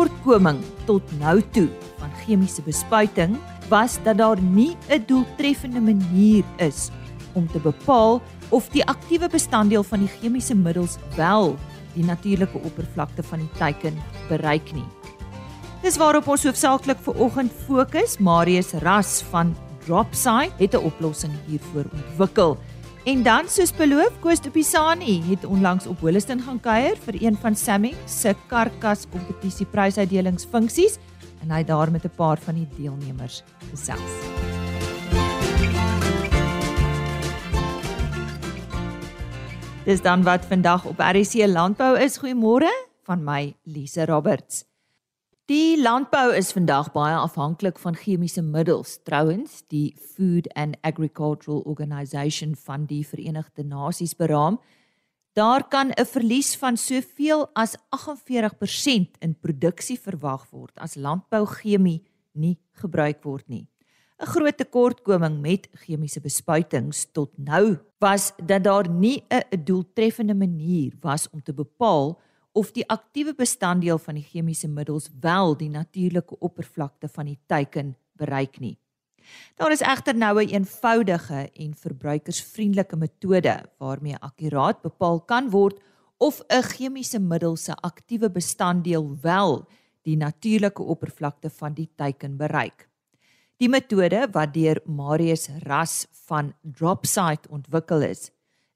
tekortkoming tot nou toe van chemiese bespuiting was dat daar nie 'n doeltreffende manier is om te bepaal of die aktiewe bestanddeel van die chemiese middels wel die natuurlike oppervlakte van die teiken bereik nie. Dis waarop ons hoofsaaklik vir oggend fokus. Marius Ras van Dropside het 'n oplossing hiervoor ontwikkel. En dan soos beloof, Koos Pisani het onlangs op Holliston gaan kuier vir een van Sammy se karkas kompetisie prysuitdelingsfunksies en hy het daar met 'n paar van die deelnemers gesels. Dis dan wat vandag op RC Landbou is. Goeiemôre van my Lise Roberts. Die landbou is vandag baie afhanklik van chemiese middels. Trouwens, die Food and Agricultural Organisation van die Verenigde Nasies beraam, daar kan 'n verlies van soveel as 48% in produksie verwag word as landbouchemie nie gebruik word nie. 'n Groot tekortkoming met chemiese bespuitings tot nou was dat daar nie 'n doeltreffende manier was om te bepaal of die aktiewe bestanddeel van die chemiese middels wel die natuurlike oppervlakte van die teiken bereik nie. Daar is egter nou 'n eenvoudige en verbruikersvriendelike metode waarmee akkuraat bepaal kan word of 'n chemiese middel se aktiewe bestanddeel wel die natuurlike oppervlakte van die teiken bereik. Die metode wat deur Marius Ras van Dropsite ontwikkel is,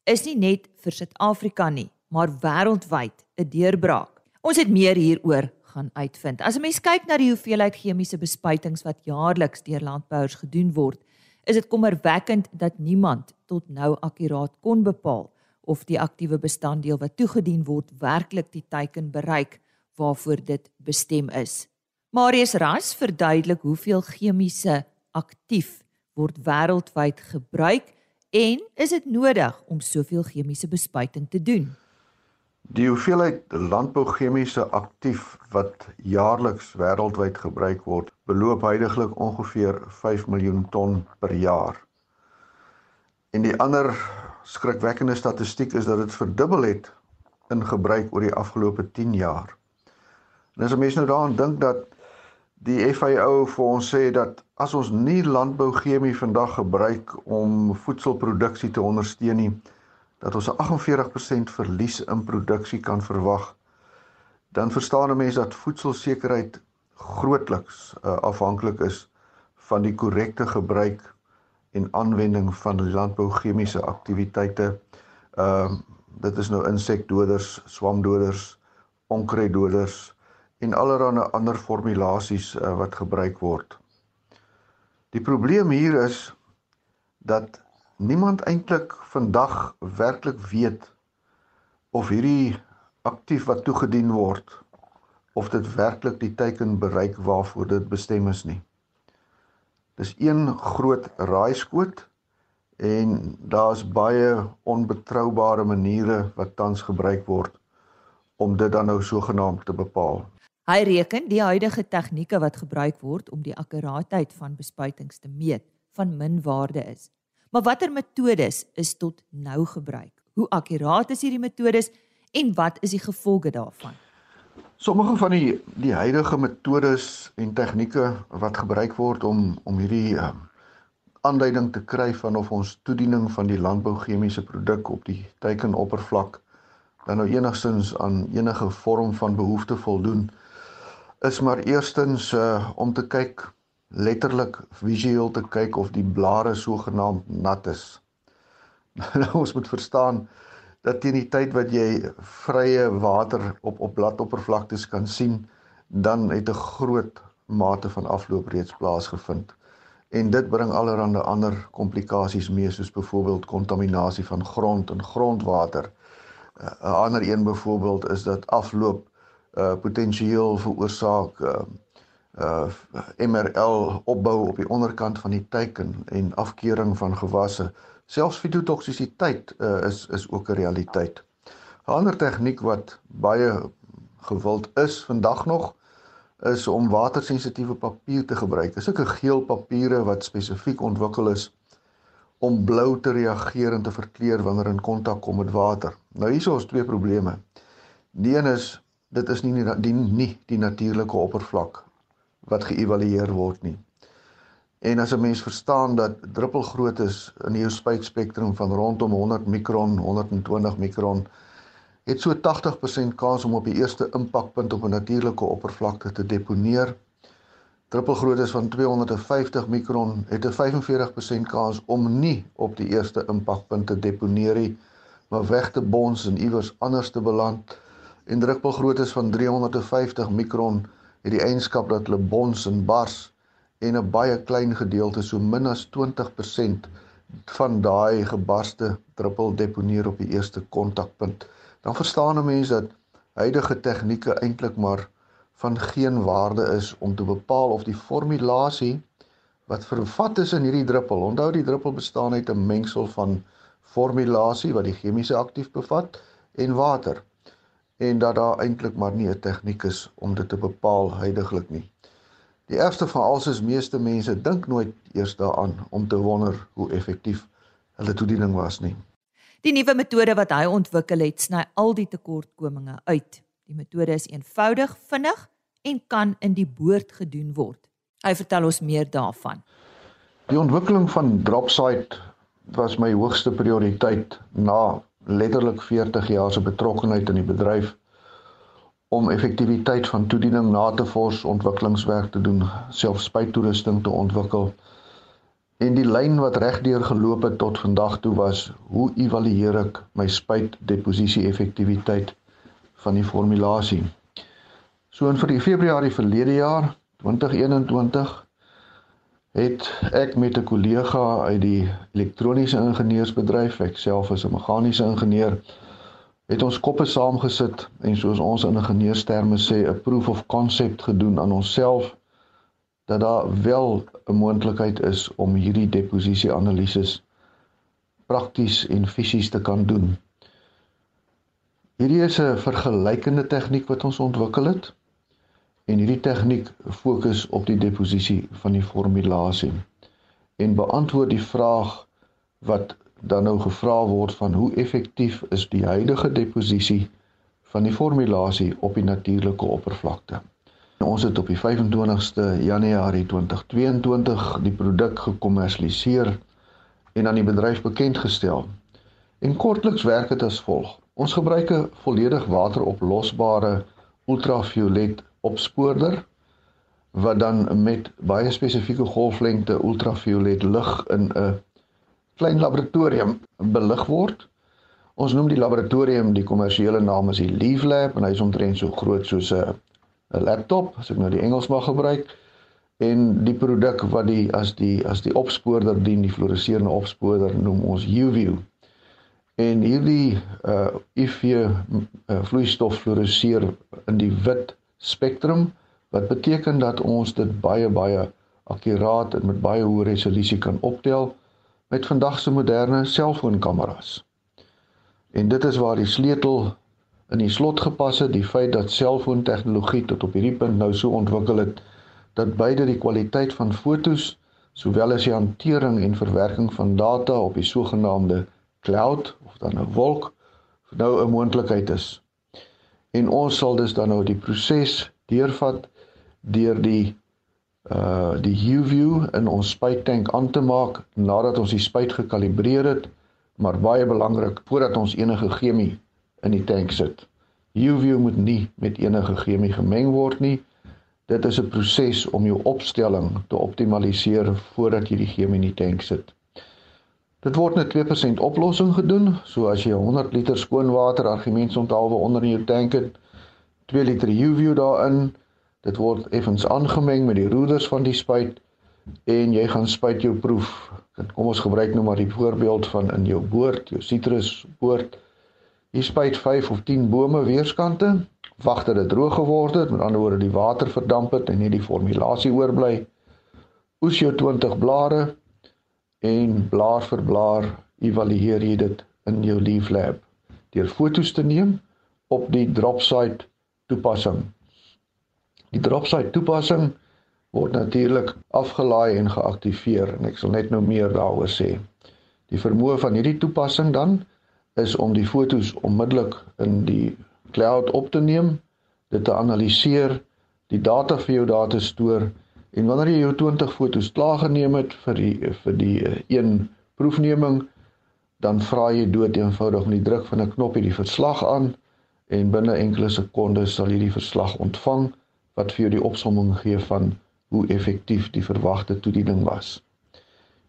is nie net vir Suid-Afrika nie, maar wêreldwyd 'n deurbraak. Ons het meer hieroor gaan uitvind. As 'n mens kyk na die hoeveelheid chemiese bespuitings wat jaarliks deur landbouers gedoen word, is dit kommerwekkend dat niemand tot nou akkuraat kon bepaal of die aktiewe bestanddeel wat toegedien word werklik die teiken bereik waarvoor dit bestem is. Marius Ras verduidelik hoeveel chemiese aktief word wêreldwyd gebruik en is dit nodig om soveel chemiese bespuiting te doen? Die hoeveelheid landbouchemiese aktief wat jaarliks wêreldwyd gebruik word, beloop heidaglik ongeveer 5 miljoen ton per jaar. En die ander skrikwekkende statistiek is dat dit verdubbel het in gebruik oor die afgelope 10 jaar. En as 'n mens nou daaraan dink dat die FAO vir ons sê dat as ons nie landbouchemie vandag gebruik om voedselproduksie te ondersteun nie, dat ons 'n 48% verlies in produksie kan verwag, dan verstaan 'n mens dat voedselsekerheid grootliks uh, afhanklik is van die korrekte gebruik en aanwending van landbouchemiese aktiwiteite. Ehm uh, dit is nou insekdoders, swamdoders, onkruiddoders en allerlei ander formulasies uh, wat gebruik word. Die probleem hier is dat niemand eintlik vandag werklik weet of hierdie aktief wat toegedien word of dit werklik die teiken bereik waarvoor dit bestem is nie. Dis een groot raaiskoot en daar's baie onbetroubare maniere wat tans gebruik word om dit dan nou sogenaamd te bepaal. Hy reken die huidige tegnieke wat gebruik word om die akkuraatheid van bespuitings te meet van min waarde is. Maar watter metodes is tot nou gebruik? Hoe akkuraat is hierdie metodes en wat is die gevolge daarvan? Sommige van die die huidige metodes en tegnieke wat gebruik word om om hierdie um, aanduiding te kry van of ons toediening van die landbouchemiese produk op die teikenoppervlak dan nou enigstens aan enige vorm van behoefte voldoen is maar eerstens uh, om te kyk letterlik visueel te kyk of die blare sogenaamd nat is. Nou ons moet verstaan dat teen die tyd wat jy vrye water op op bladoppervlaktes kan sien, dan het 'n groot mate van afloop reeds plaasgevind. En dit bring allerlei ander komplikasies mee soos byvoorbeeld kontaminasie van grond en grondwater. 'n uh, Ander een byvoorbeeld is dat afloop uh potensieel veroorsaak uh uh MRL opbou op die onderkant van die teiken en afkeuring van gewasse. Selfs fitotoksisiteit uh, is is ook 'n realiteit. 'n Ander tegniek wat baie gewild is vandag nog is om watersensitiewe papier te gebruik. Dis 'n geel papiere wat spesifiek ontwikkel is om blou te reageer en te verkleur wanneer in kontak kom met water. Nou hier is twee probleme. Die een is dit is nie die nie die natuurlike oppervlak wat geëvalueer word nie. En as 'n mens verstaan dat druppelgrootte in jou spuitspektrum van rondom 100 mikron, 120 mikron het so 80% kans om op die eerste impakpunt op 'n natuurlike oppervlakte te deponeer. Druppelgrootte van 250 mikron het 'n 45% kans om nie op die eerste impakpunt te deponeer nie, maar weg te bons en iewers anders te beland. En druppelgrootte van 350 mikron het die eienskap dat hulle bons en bars en 'n baie klein gedeelte so min as 20% van daai gebarste druppel deponeer op die eerste kontakpunt. Dan verstaan 'n mens dat huidige tegnieke eintlik maar van geen waarde is om te bepaal of die formulasie wat vervat is in hierdie druppel. Onthou die druppel bestaan uit 'n mengsel van formulasie wat die chemiese aktief bevat en water en dat daar eintlik maar nie 'n tegniek is om dit te bepaal huidigelik nie. Die ergste van alles is meeste mense dink nooit eers daaraan om te wonder hoe effektief hulle toediening was nie. Die nuwe metode wat hy ontwikkel het, sny al die tekortkominge uit. Die metode is eenvoudig, vinnig en kan in die boord gedoen word. Hy vertel ons meer daarvan. Die ontwikkeling van Dropsite was my hoogste prioriteit na letterlik 40 jaar se betrokkeheid in die bedryf om effektiwiteit van toediening na te vors, ontwikkelingswerk te doen, selfspuittoerusting te ontwikkel. En die lyn wat regdeur geloop het tot vandag toe was, hoe evalueer ek my spuitdeposisie effektiwiteit van die formulasie? So in vir die Februarie verlede jaar, 2021, het ek met 'n kollega uit die elektroniese ingenieursbedryf, ek self is 'n meganiese ingenieur, het ons koppe saamgesit en soos ons in ingenieursterme sê 'n proof of concept gedoen aan onsself dat daar wel 'n moontlikheid is om hierdie deposisie analises prakties en fisies te kan doen. Hierdie is 'n vergelykende tegniek wat ons ontwikkel het en hierdie tegniek fokus op die deposisie van die formulasie en beantwoord die vraag wat dan nou gevra word van hoe effektief is die huidige deposisie van die formulasie op die natuurlike oppervlakte. Ons het op die 25ste Januarie 2022 die produk gekommersialiseer en aan die bedryf bekend gestel. En kortliks werk dit as volg: Ons gebruik 'n volledig wateroplosbare ultraviolet opspoorder wat dan met baie spesifieke golflengte ultraviolet lig in 'n klein laboratorium belig word. Ons noem die laboratorium die kommersiële naam is die Leaf Lab en hy is omtrent so groot soos 'n 'n laptop as ek nou die Engels mag gebruik en die produk wat die as die as die opspoorder dien die fluoreserende opspoorder noem ons UV. En hierdie uh UV uh, vloeistof fluoreseer in die wit spektrum wat beteken dat ons dit baie baie akkuraat en met baie hoë resolusie kan optel met vandag se moderne selfoonkameras. En dit is waar die sleutel in die slot gepas het, die feit dat selfoontegnologie tot op hierdie punt nou so ontwikkel het dat beide die kwaliteit van fotos sowel as die hantering en verwerking van data op die sogenaamde cloud of dan 'n wolk nou 'n moontlikheid is. En ons sal dus dan nou die proses deurvat deur die uh die U-view in ons spuittank aan te maak nadat ons die spuit gekalibreer het, maar baie belangrik voordat ons enige chemie in die tank sit. U-view moet nie met enige chemie gemeng word nie. Dit is 'n proses om jou opstelling te optimaliseer voordat jy die chemie in die tank sit. Dit word met 2% oplossing gedoen, so as jy 100 liter skoon water argumentsonthaalwe onder in jou tank het, 2 liter U-view daarin, Dit word effens aangemeng met die roeders van die spuit en jy gaan spuit jou proef. Kom ons gebruik nou maar die voorbeeld van in jou boord, jou sitrusboord. Jy spuit 5 of 10 bome weerskante, wag dat dit droog geword het, met ander woorde die water verdamp het en nie die formulasie oorbly. Oes jou 20 blare en blaar vir blaar evalueer jy dit in jou leaf lab deur fotos te neem op die drop site toepassing. Die dropsite toepassing word natuurlik afgelaai en geaktiveer en ek sal net nou meer daaroor sê. Die vermoë van hierdie toepassing dan is om die fotos onmiddellik in die cloud op te neem, dit te analiseer, die data vir jou daar te stoor en wanneer jy jou 20 foto's klaar geneem het vir die vir die eh, een proefneming, dan vra jy dood eenvoudig met die druk van 'n knop hierdie verslag aan en binne enkele sekondes sal jy die verslag ontvang wat vir jou die opsomming gee van hoe effektief die verwagte toediening was.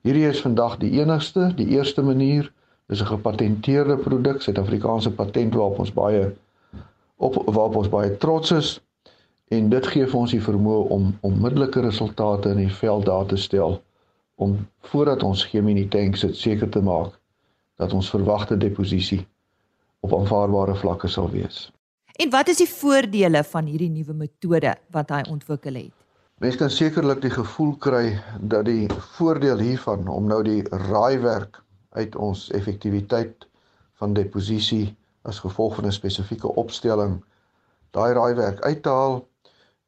Hierdie is vandag die enigste, die eerste manier, dis 'n gepatenteerde produk, Suid-Afrikaanse patent waarop ons baie op waarop ons baie trots is en dit gee vir ons die vermoë om onmiddellike resultate in die veld daar te stel om voordat ons chemie in die tank sit seker te maak dat ons verwagte deposisie op aanvaarbare vlakke sal wees. En wat is die voordele van hierdie nuwe metode wat hy ontwikkel het? Mense kan sekerlik die gevoel kry dat die voordeel hiervan om nou die raaiwerk uit ons effektiwiteit van deposisie as gevolg van 'n spesifieke opstelling daai raaiwerk uit te haal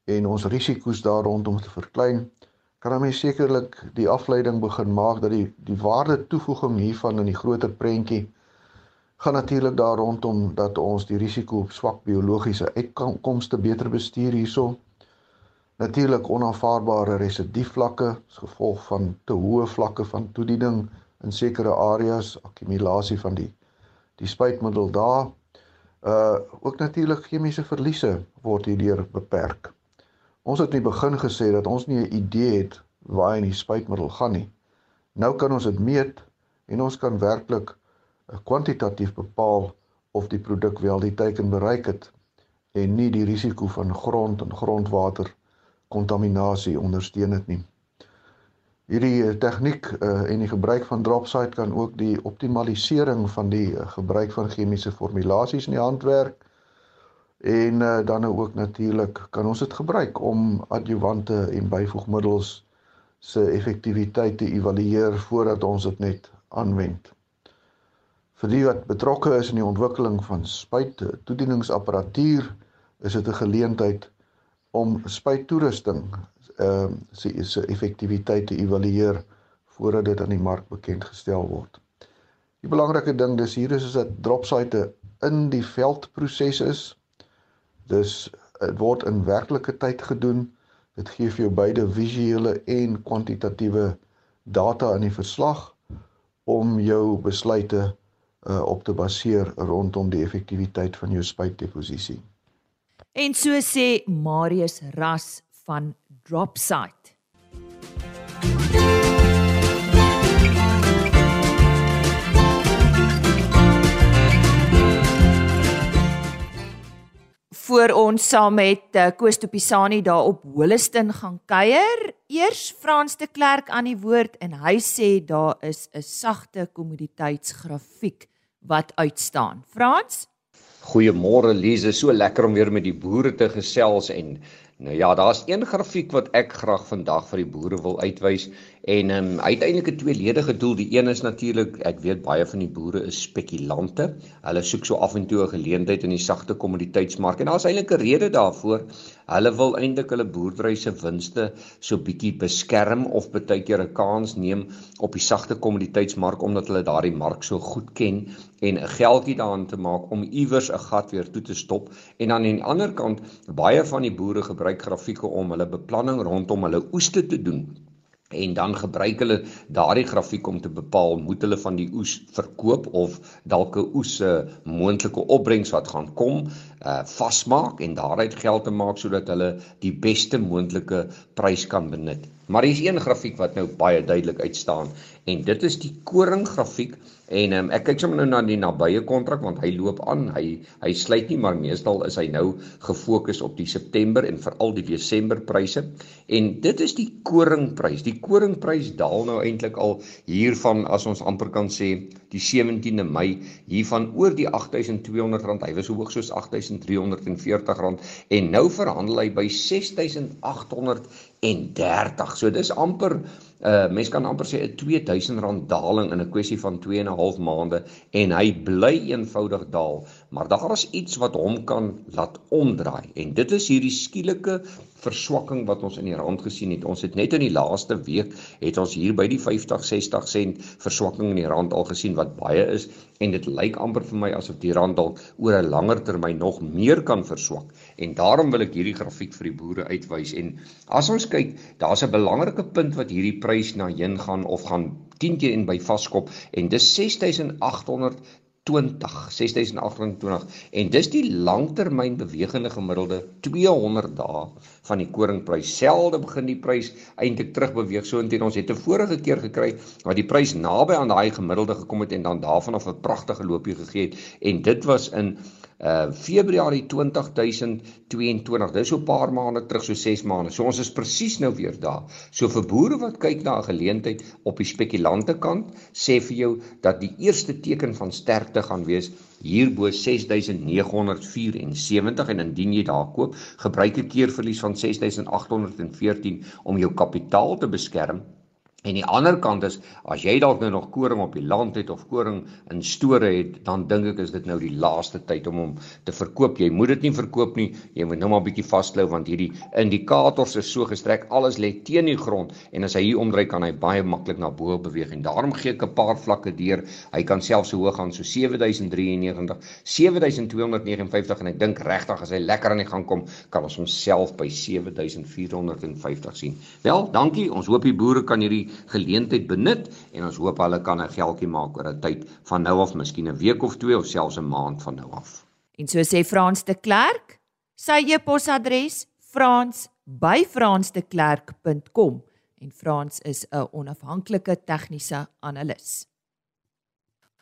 en ons risiko's daar rondom te verklein, kan dan mens sekerlik die afleiding begin maak dat die die waarde toevoeging hiervan in die groter prentjie gaan natuurlik daar rondom dat ons die risiko op swak biologiese uitkomste beter bestuur hierso. Natuurlik onaanvaarbare residiefvlakke as gevolg van te hoë vlakke van toediening in sekere areas, akkumulasie van die die spuitmiddel daar. Uh ook natuurlik chemiese verliese word hierdeur beperk. Ons het in die begin gesê dat ons nie 'n idee het waar in die spuitmiddel gaan nie. Nou kan ons dit meet en ons kan werklik kwantitatief bepaal of die produk wel die teiken bereik het en nie die risiko van grond en grondwater kontaminasie ondersteun dit nie. Hierdie eh, tegniek uh, en die gebruik van dropsite kan ook die optimalisering van die uh, gebruik van chemiese formulasies in die handwerk en uh, dan nou ook natuurlik kan ons dit gebruik om adjuvante en byvoegmiddels se effektiwiteit te evalueer voordat ons dit net aanwend. Vir die wat betrokke is in die ontwikkeling van spuit toedieningsapparatuur is dit 'n geleentheid om spuittoerusting ehm uh, se effektiwiteit te evalueer voordat dit aan die mark bekend gestel word. Die belangrike ding dis hier is is dat dropsite in die veldproses is. Dus dit word in werklike tyd gedoen. Dit gee vir jou beide visuele en kwantitatiewe data in die verslag om jou besluite uh, op te baseer rondom die effektiwiteit van jou spuitdeposisie. En so sê Marius Ras van Dropsite. Voor ons saam met uh, Koos Topisani daar op Holliston gaan kuier. Eers Frans de Klerk aan die woord en hy sê daar is 'n sagte kommoditeitsgrafiek wat uitstaan. Frans? Goeiemôre Lize, so lekker om weer met die boere te gesels en Nou ja, daar's een grafiek wat ek graag vandag vir die boere wil uitwys en ehm um, uiteindelik 'n tweeledige doel. Die een is natuurlik, ek weet baie van die boere is spekulante. Hulle soek so af en toe 'n geleentheid in die sagte kommoditeitsmark en daar's eintlik 'n rede daarvoor. Hulle wil eintlik hulle boerdery se winste so bietjie beskerm of baie keer 'n kans neem op die sagte kommoditeitsmark omdat hulle daardie mark so goed ken en 'n geldjie daarin te maak om iewers 'n gat weer toe te stop en dan aan die ander kant baie van die boere gebruik grafieke om hulle beplanning rondom hulle oeste te doen en dan gebruik hulle daardie grafiek om te bepaal moet hulle van die oes verkoop of dalk 'n oes se moontlike opbrengs wat gaan kom uh vasmaak en daaruit geld te maak sodat hulle die beste moontlike prys kan benut. Maar hier is een grafiek wat nou baie duidelik uitstaan en dit is die koring grafiek En um, ek kyk sommer nou na die nabye kontrak want hy loop aan. Hy hy sluit nie maar meestal is hy nou gefokus op die September en veral die Desember pryse. En dit is die koringprys. Die koringprys daal nou eintlik al hiervan as ons amper kan sê die 17de Mei hiervan oor die R8200. Hy was hoog soos R8340 en nou verhandel hy by 6800 en 30. So dis amper uh mens kan amper sê 'n R2000 daling in 'n kwessie van 2 en 'n half maande en hy bly eenvoudig daal, maar daar is iets wat hom kan laat omdraai en dit is hierdie skielike verswakking wat ons in die rand gesien het. Ons het net in die laaste week het ons hier by die 50 60 sent verswakking in die rand al gesien wat baie is en dit lyk amper vir my asof die rand dalk oor 'n langer termyn nog meer kan verswak. En daarom wil ek hierdie grafiek vir die boere uitwys. En as ons kyk, daar's 'n belangrike punt wat hierdie prys na heen gaan of gaan 10 keer en by vaskop en dis 6800 20 6820 en dis die langtermyn bewegende gemiddelde 200 dae van die koringprys. Selde begin die prys eintlik terug beweeg so inteen ons het 'n vorige keer gekry waar die prys naby aan daai gemiddelde gekom het en dan daarvan af 'n pragtige loopie gegee het. En dit was in uh Februarie 20022. Dis so 'n paar maande terug, so 6 maande. So ons is presies nou weer daar. So vir boere wat kyk na 'n geleentheid op die spekulante kant, sê vir jou dat die eerste teken van sterkte gaan wees hierbo 6974 en indien jy daar koop, gebruik 'n keerverlies van 6814 om jou kapitaal te beskerm En die ander kant is as jy dalk nou nog koring op die land het of koring in store het, dan dink ek is dit nou die laaste tyd om hom te verkoop. Jy moet dit nie verkoop nie. Jy moet nou maar 'n bietjie vasklou want hierdie indikators is so gestrek, alles lê teen die grond en as hy hier omdry kan hy baie maklik na bo beweeg en daarom gee ek 'n paar vlakke deur. Hy kan selfs so hoog gaan so 7093, 7259 en ek dink regtig as hy lekker aan die gang kom, kan ons homself by 7450 sien. Wel, dankie. Ons hoop die boere kan hierdie geleentheid benut en ons hoop hulle kan 'n geldjie maak oor 'n tyd van nou af, miskien 'n week of twee of selfs 'n maand van nou af. En so sê Frans de Klerk, sy e-posadres frans@fransdeklerk.com en Frans is 'n onafhanklike tegniese analis.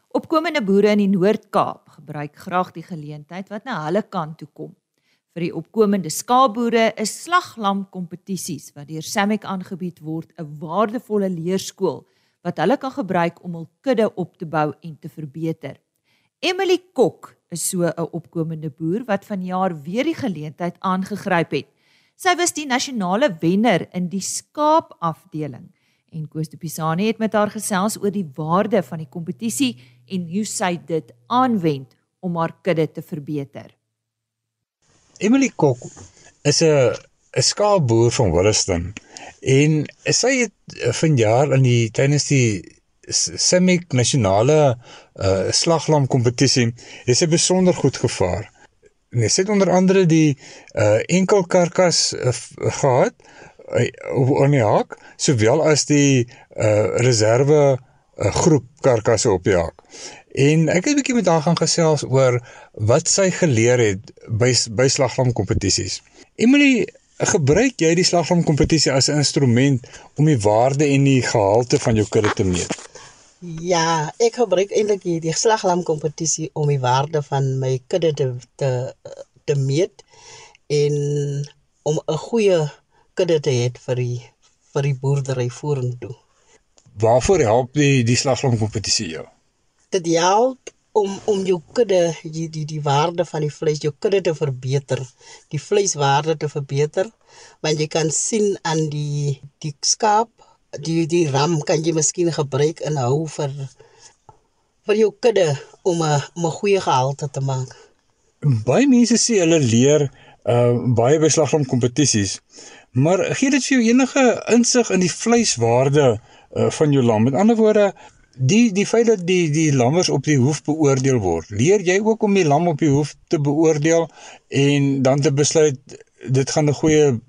Opkomende boere in die Noord-Kaap gebruik graag die geleentheid wat na hulle kant toe kom vir die opkomende skaapboere is slaglam kompetisies wat deur Samek aangebied word 'n waardevolle leerskool wat hulle kan gebruik om hul kudde op te bou en te verbeter. Emily Kok is so 'n opkomende boer wat vanjaar weer die geleentheid aangegryp het. Sy was die nasionale wenner in die skaapafdeling en Koos de Pisani het met haar gesels oor die waarde van die kompetisie en hoe sy dit aanwend om haar kudde te verbeter. Emily Kok is 'n 'n skaapboer van Williston en sy het eh, vanjaar in die tydens die Semik nasionale uh, slaglam kompetisie is sy besonder goed gevaar. Nee, sy het onder andere die uh, enkel karkas uh, gehad uh, op die haak sowel as die uh, reserve uh, groep karkasse op die haak. En ek het 'n bietjie met haar gaan gesels oor wat sy geleer het by by slaglam kompetisies. Emily, gebruik jy die slaglam kompetisie as 'n instrument om die waarde en die gehalte van jou kudde te meet? Ja, ek gebruik eintlik die slaglam kompetisie om die waarde van my kudde te te te meet en om 'n goeie kudde te hê vir die vir die boerdery vorentoe. Waarvoor help die die slaglam kompetisie jou? Dit help om om jou kudde die die die waarde van die vleis jou kudde te verbeter die vleiswaarde te verbeter want jy kan sien aan die die skaap die die ram kan jy miskien gebruik in hou vir vir jou kudde om 'n 'n goeie gehalte te maak. Baie mense sê hulle leer uh baie beslagom kompetisies maar gee dit vir jou enige insig in die vleiswaarde uh, van jou lam? Met ander woorde die die feit dat die die lammers op die hoef beoordeel word. Leer jy ook om die lam op die hoef te beoordeel en dan te besluit dit gaan 'n goeie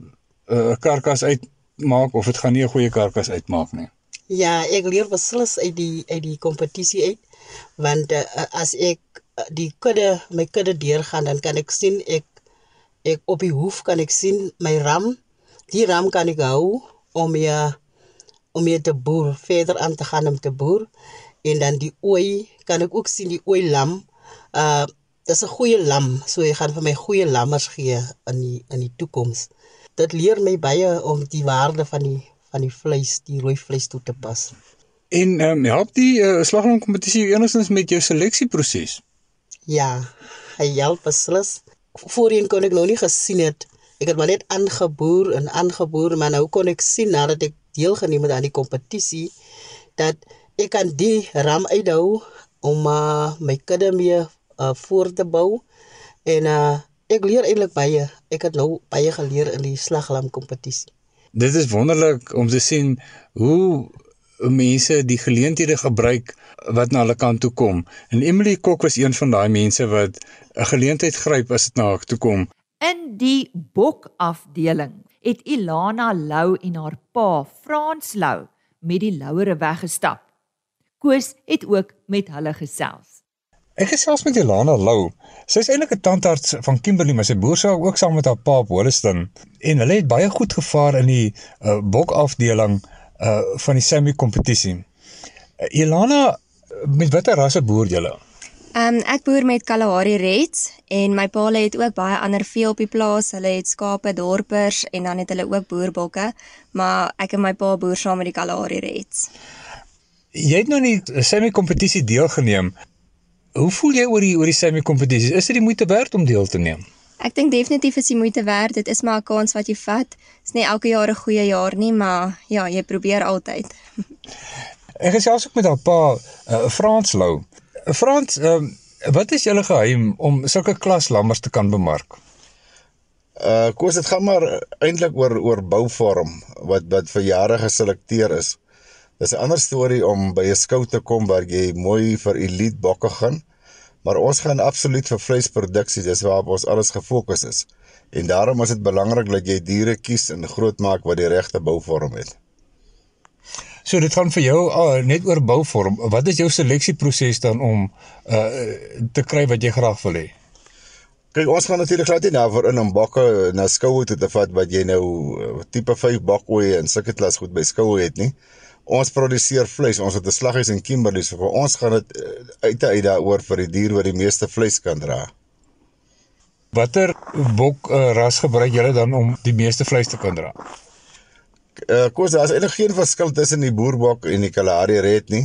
uh, karkas uitmaak of dit gaan nie 'n goeie karkas uitmaak nie. Ja, ek leer beslis uit die uit die kompetisie uit want uh, as ek die kudde my kudde deurgaan dan kan ek sien ek ek op die hoef kan ek sien my ram. Die ram kan ek hou om ja om mee te boer, verder aan te gaan om te boer. En dan die ooi, kan ek ook sien die ooi lam. Uh dis 'n goeie lam, so jy gaan vir my goeie lammers gee in die in die toekoms. Dit leer my baie om die waarde van die van die vleis, die rooi vleis toe te pas. En ehm um, help die uh, slaglam kompetisie enigstens met jou seleksieproses? Ja, hy help beslis. Voorheen kon ek nog nie gesien het. Ek het maar net aangeboer en aangeboer, maar nou kon ek sien nadat ek deelgeneem het aan die kompetisie dat ek kan die ram uithou om uh, my kudde mee uh, voor te bou. En uh, ek leer eintlik baie. Ek het nou baie geleer in die slaglam kompetisie dit is wonderlik om te sien hoe mense die geleenthede gebruik wat na hulle kant toe kom. En Emily Kok was een van daai mense wat 'n geleentheid gryp as dit na haar toe kom. In die bokafdeling het Ilana Lou en haar pa, Frans Lou, met die louere weggestap. Koos het ook met hulle gesels. Ek gesels met Ilana Lou. Sy is eintlik 'n tandarts van Kimberley, maar sy boer sou ook saam met haar pa op Holliston en hulle het baie goed gevaar in die uh, bokafdeling uh van die semi kompetisie. Uh, Ilana, met watter rasse boer julle? Ehm um, ek boer met Kalahari Reds en my pa het ook baie ander vee op die plaas. Hulle het skape, dorpers en dan het hulle ook boerbokke, maar ek en my pa boer saam met die Kalahari Reds. Jy het nou nie semi kompetisie deelgeneem. Hoe voel jy oor die oor die semi kompetisies? Is dit die moeite werd om deel te neem? Ek dink definitief is die moeite werd. Dit is maar 'n kans wat jy vat. Dit is nie elke jaar 'n goeie jaar nie, maar ja, jy probeer altyd. Ek gesels ook met haar pa, uh, Frans Lou. Frans, ehm uh, wat is julle geheim om sulke klas lammers te kan bemark? Uh kos dit gaan maar eintlik oor oor bouvorm wat wat vir jare geselekteer is. Dis 'n ander storie om by 'n skou te kom waar jy mooi vir elite bokke gaan, maar ons gaan absoluut vir vleisproduksie, dis waarop ons alles gefokus is. En daarom is dit belangrik dat jy diere kies en grootmaak wat die regte bouvorm het. So dit gaan vir jou uh, net oor bouvorm. Wat is jou seleksieproses dan om uh te kry wat jy graag wil hê? Kyk, ons gaan natuurlik glad nie daarvoor in om bokke na skoue toe te vat wat jy nou uh, tipe 5 bokoeie en sulke klas goed by skoue het nie. Ons produseer vleis. Ons het 'n slaghuis in Kimberley, so vir ons gaan dit uh, uit uit daaroor vir die dier wat die meeste vleis kan dra. Watter bok uh, ras gebruik julle dan om die meeste vleis te kan dra? Uh, kos daar is eintlik geen verskil tussen die boerbok en die Kalahari Red nie.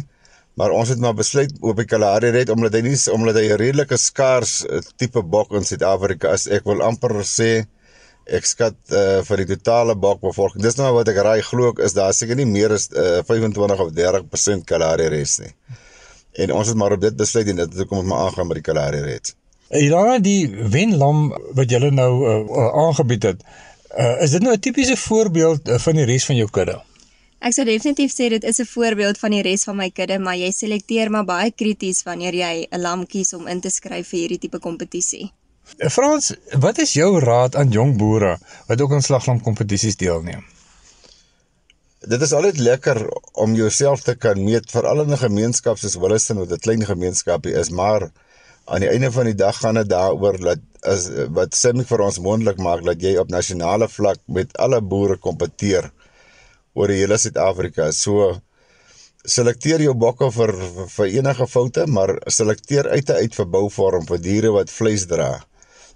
Maar ons het maar besluit op die Kalahari Red omdat hy nie omdat hy 'n redelike skaars uh, tipe bok in Suid-Afrika is. Ek wil amper sê ek skat uh, vir die totale bokbevolking. Dis nou wat ek raai glo ek is daar seker nie meer as uh, 25 of 30% Kalahari Red nie. En ons het maar op dit besluit en dit kom ons maar aangaan met die Kalahari Red. Ja, die wenlam wat julle nou uh, aangebied het, Uh, is dit nou 'n tipiese voorbeeld uh, van die res van jou kudde? Ek sou definitief sê dit is 'n voorbeeld van die res van my kudde, maar jy selekteer maar baie krities wanneer jy 'n lam kies om in te skryf vir hierdie tipe kompetisie. Uh, Frans, wat is jou raad aan jong boere wat ook aan slaglam kompetisies deelneem? Dit is altyd lekker om jouself te kan meet veral in 'n gemeenskap soos Williston wat 'n klein gemeenskapie is, maar aan die einde van die dag gaan dit daaroor dat as wat Simik vir ons moontlik maak dat jy op nasionale vlak met alle boere kompeteer oor die hele Suid-Afrika. So selekteer jou bokke vir vir enige foute, maar selekteer uit te uit vir bouvorm vir diere wat vleis dra.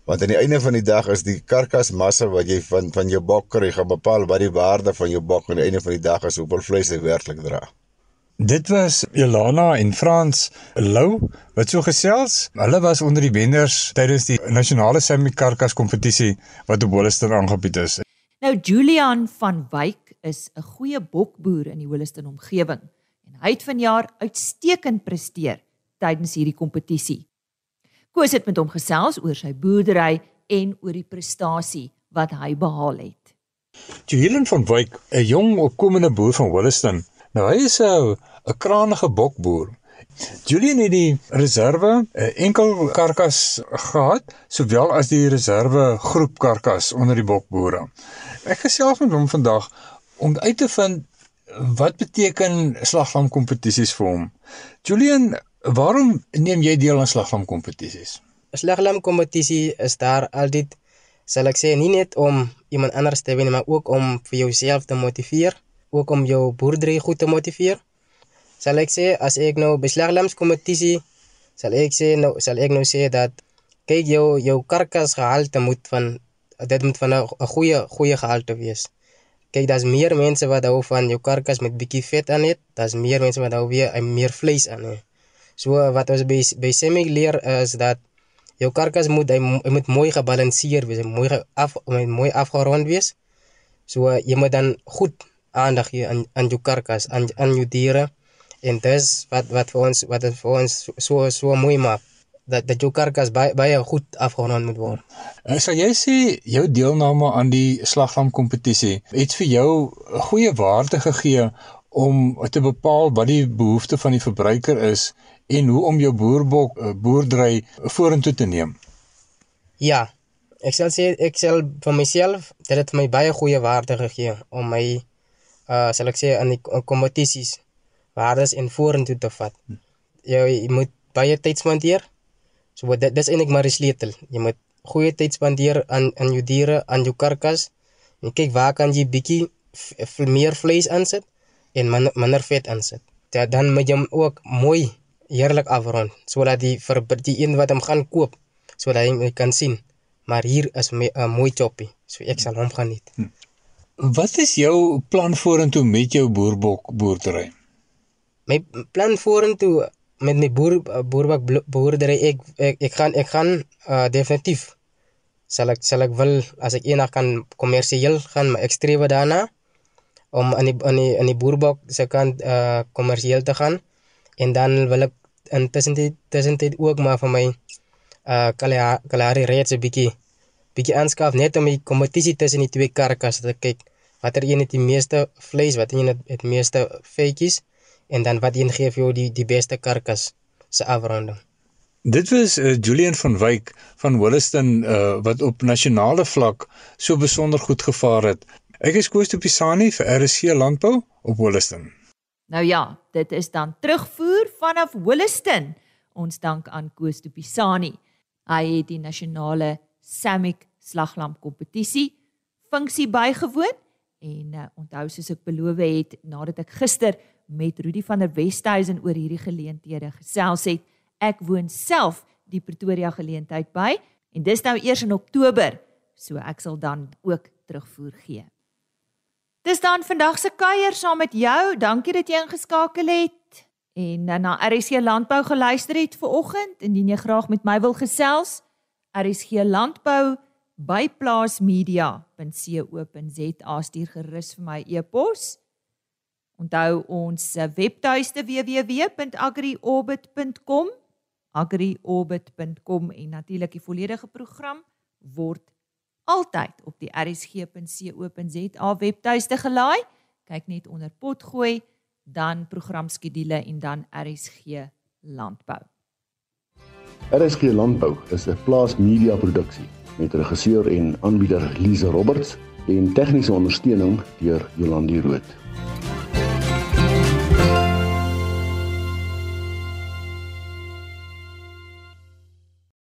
Want aan die einde van die dag is die karkasmassa wat jy van van jou bok kry gaan bepaal wat die waarde van jou bok aan die einde van die dag is hoeveel vleis hy werklik dra. Dit was Elana en Frans Lou wat so gesels. Hulle was onder die wenners tydens die nasionale semi karkas kompetisie wat op Holliston aangebied is. Nou Julian van Wyk is 'n goeie bokboer in die Holliston omgewing en hy het vanjaar uitstekend presteer tydens hierdie kompetisie. Koos het met hom gesels oor sy boerdery en oor die prestasie wat hy behaal het. Julian van Wyk, 'n jong opkomende boer van Holliston, Nou hy is 'n 'n krangige bokboer. Julian het die reserve 'n enkel karkas gehad, sowel as die reserve groep karkas onder die bokboere. Ek gesels met hom vandag om uit te vind wat beteken slaglam kompetisies vir hom. Julian, waarom neem jy deel aan slaglam kompetisies? Slaglam kompetisie is daar altyd sal ek sê nie net om iemand anders te wen maar ook om vir jouself te motiveer ook om jou boerdery goed te motiveer. Sal ek sê as ek nou beslaglams kompetisie sal ek sê nou sal ek nou sê dat kyk jou jou karkas gehalte moet van dit moet van 'n goeie goeie gehalte wees. Kyk, daar's meer mense wat hou van jou karkas met bietjie vet aan dit. Daar's meer mense wat hou weer meer vleis aan dit. So wat ons by by semi leer is dat jou karkas moet hy, hy moet mooi gebalanseer wees, mooi af mooi afgerond wees. So jy moet dan goed aandag gee aan aan jou karkas, aan aan jou diere. En dis wat wat vir ons wat dit vir ons so so mooi maak dat dat jou karkas baie baie goed afgerond moet word. En sal jy sê jou deelname aan die slaglam kompetisie het vir jou 'n goeie waarde gegee om te bepaal wat die behoefte van die verbruiker is en hoe om jou boerbok boerdery vorentoe te neem? Ja. Ek sal sê ek sal vir myself dit het my baie goeie waarde gegee om my uh sal ek sê aan die kompetisies waardes en vorentoe te vat. Jy, jy moet baie tyd spandeer. So dit dis eintlik maar die sleutel. Jy moet goeie tyd spandeer aan aan jou diere, aan jou karkas. En kyk waar kan jy bietjie meer vleis aansit en minder, minder vet aansit. Ja, dan moet jy hom ook mooi heerlik afrond sodat die vir die een wat hom gaan koop sodat hy kan sien maar hier is 'n mooi choppie so ek sal hom geniet. Hm. Wat is jou plan vorentoe met jou boerbok boerdery? My plan vorentoe met my boer boerbok boerdery ek, ek ek gaan ek gaan uh, definitief sal ek sal ek wil as ek eendag kan kommersieel gaan ek streef daarna om aan die aan die aan die boerbok se kant uh kommersieel te gaan en dan wil ek intussen tussentyd ook maar vir my uh Kalahari reeds 'n bietjie bietjie aanskaf net om die kompetisie tussen die twee karkasse te kyk watter een het die meeste vleis, watter een het die meeste vetjies en dan wat een gee vir jou die die beste karkas se afronding. Dit was uh, Julian van Wyk van Williston uh, wat op nasionale vlak so besonder goed gevaar het. Ek is Koos de Pisani vir RC Landbou op Williston. Nou ja, dit is dan terugvoer vanaf Williston. Ons dank aan Koos de Pisani. Hy het die nasionale Samick slaglam kompetisie funksie bygewoon en uh, onthou soos ek beloof het nadat ek gister met Rudy van der Westhuizen oor hierdie geleenthede gesels het, ek woon self die Pretoria geleentheid by en dis nou eers in Oktober, so ek sal dan ook terugvoer gee. Dis dan vandag se kuier saam met jou. Dankie dat jy ingeskakel het en na RSC Landbou geluister het ver oggend. Indien jy graag met my wil gesels, RSC Landbou by plaasmedia.co.za stuur gerus vir my e-pos. Onthou ons webtuiste www.agriorbit.com agriorbit.com en natuurlik die volledige program word altyd op die rsg.co.za webtuiste gelaai. Kyk net onder potgooi, dan programskedule en dan RSG landbou. RSG landbou is 'n plaas media produksie met regisseur en aanbieder Lize Roberts en tegniese ondersteuning deur Jolandi Root.